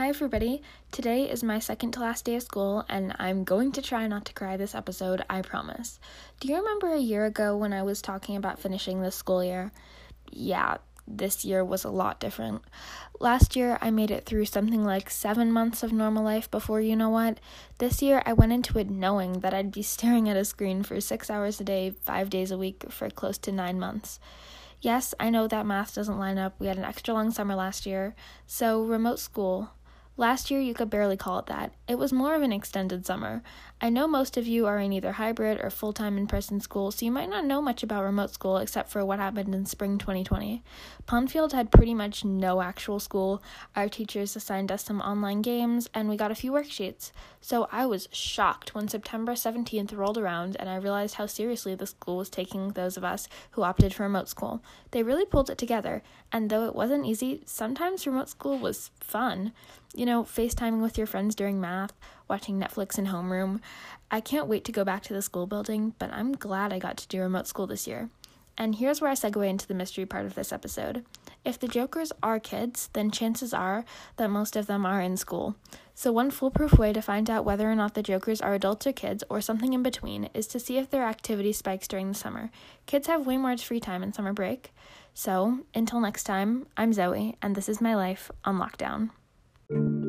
Hi, everybody. Today is my second to last day of school, and I'm going to try not to cry this episode, I promise. Do you remember a year ago when I was talking about finishing this school year? Yeah, this year was a lot different. Last year, I made it through something like seven months of normal life before you know what. This year, I went into it knowing that I'd be staring at a screen for six hours a day, five days a week for close to nine months. Yes, I know that math doesn't line up. We had an extra long summer last year, so remote school Last year, you could barely call it that. It was more of an extended summer. I know most of you are in either hybrid or full time in person school, so you might not know much about remote school except for what happened in spring 2020. Pondfield had pretty much no actual school. Our teachers assigned us some online games, and we got a few worksheets. So I was shocked when September 17th rolled around and I realized how seriously the school was taking those of us who opted for remote school. They really pulled it together, and though it wasn't easy, sometimes remote school was fun. You know, FaceTiming with your friends during math, watching Netflix in homeroom. I can't wait to go back to the school building, but I'm glad I got to do remote school this year. And here's where I segue into the mystery part of this episode. If the Jokers are kids, then chances are that most of them are in school. So, one foolproof way to find out whether or not the Jokers are adults or kids, or something in between, is to see if their activity spikes during the summer. Kids have way more free time in summer break. So, until next time, I'm Zoe, and this is my life on lockdown thank you